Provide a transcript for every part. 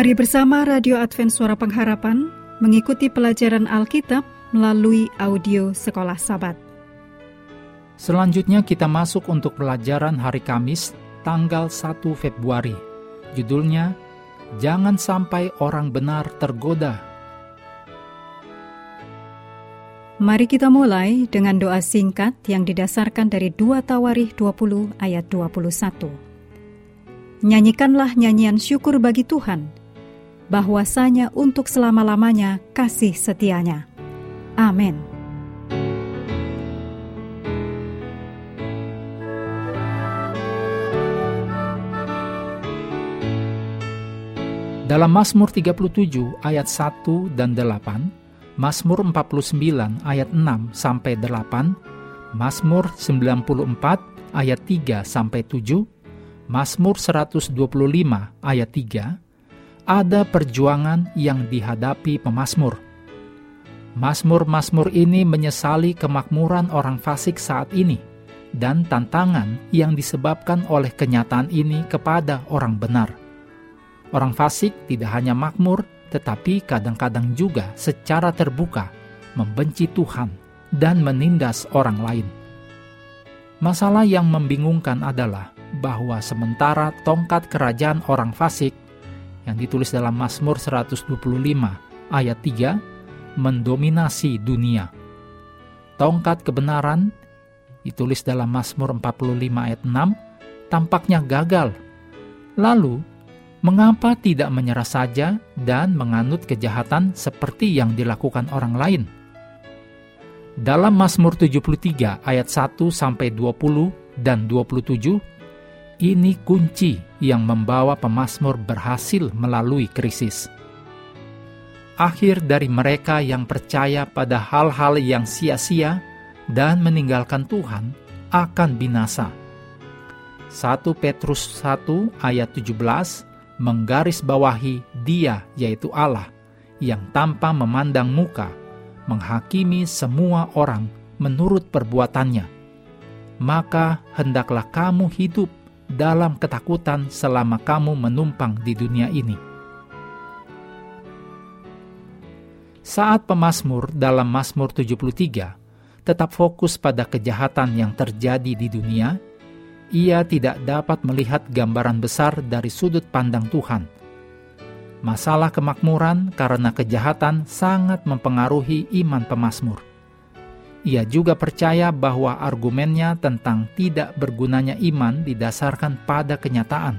Mari bersama Radio Advent Suara Pengharapan mengikuti pelajaran Alkitab melalui audio Sekolah Sabat. Selanjutnya kita masuk untuk pelajaran hari Kamis, tanggal 1 Februari. Judulnya, Jangan Sampai Orang Benar Tergoda. Mari kita mulai dengan doa singkat yang didasarkan dari 2 Tawarikh 20 ayat 21. Nyanyikanlah nyanyian syukur bagi Tuhan, bahwasanya untuk selama-lamanya kasih setianya. Amin. Dalam Mazmur 37 ayat 1 dan 8, Mazmur 49 ayat 6 sampai 8, Mazmur 94 ayat 3 sampai 7, Mazmur 125 ayat 3, ada perjuangan yang dihadapi pemazmur. Mazmur-mazmur ini menyesali kemakmuran orang fasik saat ini dan tantangan yang disebabkan oleh kenyataan ini kepada orang benar. Orang fasik tidak hanya makmur, tetapi kadang-kadang juga secara terbuka membenci Tuhan dan menindas orang lain. Masalah yang membingungkan adalah bahwa sementara tongkat kerajaan orang fasik yang ditulis dalam Mazmur 125 ayat 3 mendominasi dunia. Tongkat kebenaran ditulis dalam Mazmur 45 ayat 6 tampaknya gagal. Lalu, mengapa tidak menyerah saja dan menganut kejahatan seperti yang dilakukan orang lain? Dalam Mazmur 73 ayat 1 sampai 20 dan 27 ini kunci yang membawa pemazmur berhasil melalui krisis. Akhir dari mereka yang percaya pada hal-hal yang sia-sia dan meninggalkan Tuhan akan binasa. 1 Petrus 1 ayat 17 menggarisbawahi dia yaitu Allah yang tanpa memandang muka menghakimi semua orang menurut perbuatannya. Maka hendaklah kamu hidup dalam ketakutan selama kamu menumpang di dunia ini. Saat pemazmur dalam Mazmur 73 tetap fokus pada kejahatan yang terjadi di dunia, ia tidak dapat melihat gambaran besar dari sudut pandang Tuhan. Masalah kemakmuran karena kejahatan sangat mempengaruhi iman pemazmur. Ia juga percaya bahwa argumennya tentang tidak bergunanya iman didasarkan pada kenyataan.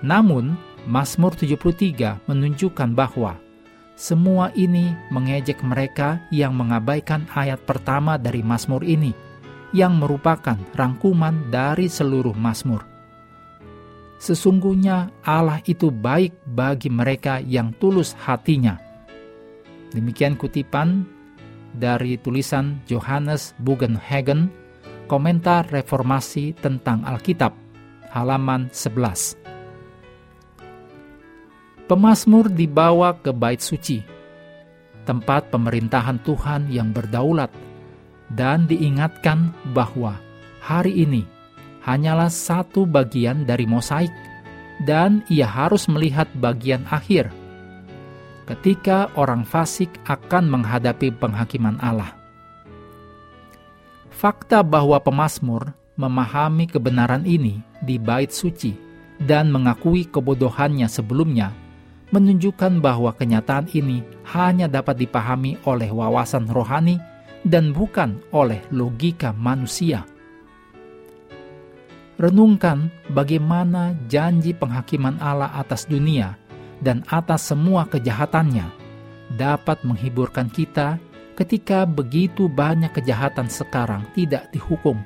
Namun, Mazmur 73 menunjukkan bahwa semua ini mengejek mereka yang mengabaikan ayat pertama dari Mazmur ini, yang merupakan rangkuman dari seluruh Mazmur. Sesungguhnya Allah itu baik bagi mereka yang tulus hatinya. Demikian kutipan dari tulisan Johannes Bugenhagen, komentar reformasi tentang Alkitab, halaman 11. Pemasmur dibawa ke bait suci, tempat pemerintahan Tuhan yang berdaulat, dan diingatkan bahwa hari ini hanyalah satu bagian dari mosaik, dan ia harus melihat bagian akhir – ketika orang fasik akan menghadapi penghakiman Allah. Fakta bahwa pemazmur memahami kebenaran ini di bait suci dan mengakui kebodohannya sebelumnya menunjukkan bahwa kenyataan ini hanya dapat dipahami oleh wawasan rohani dan bukan oleh logika manusia. Renungkan bagaimana janji penghakiman Allah atas dunia dan atas semua kejahatannya dapat menghiburkan kita ketika begitu banyak kejahatan sekarang tidak dihukum.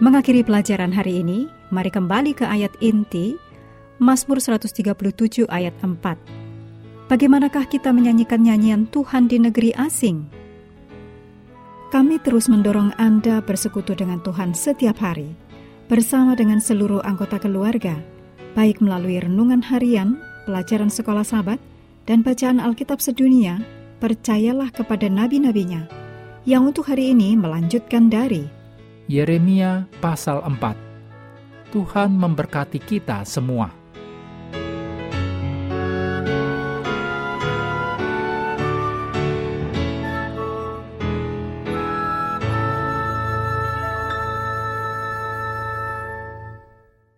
Mengakhiri pelajaran hari ini, mari kembali ke ayat inti Mazmur 137 ayat 4. Bagaimanakah kita menyanyikan nyanyian Tuhan di negeri asing? Kami terus mendorong Anda bersekutu dengan Tuhan setiap hari bersama dengan seluruh anggota keluarga, baik melalui renungan harian, pelajaran sekolah sahabat, dan bacaan Alkitab sedunia, percayalah kepada nabi-nabinya, yang untuk hari ini melanjutkan dari Yeremia pasal 4. Tuhan memberkati kita semua.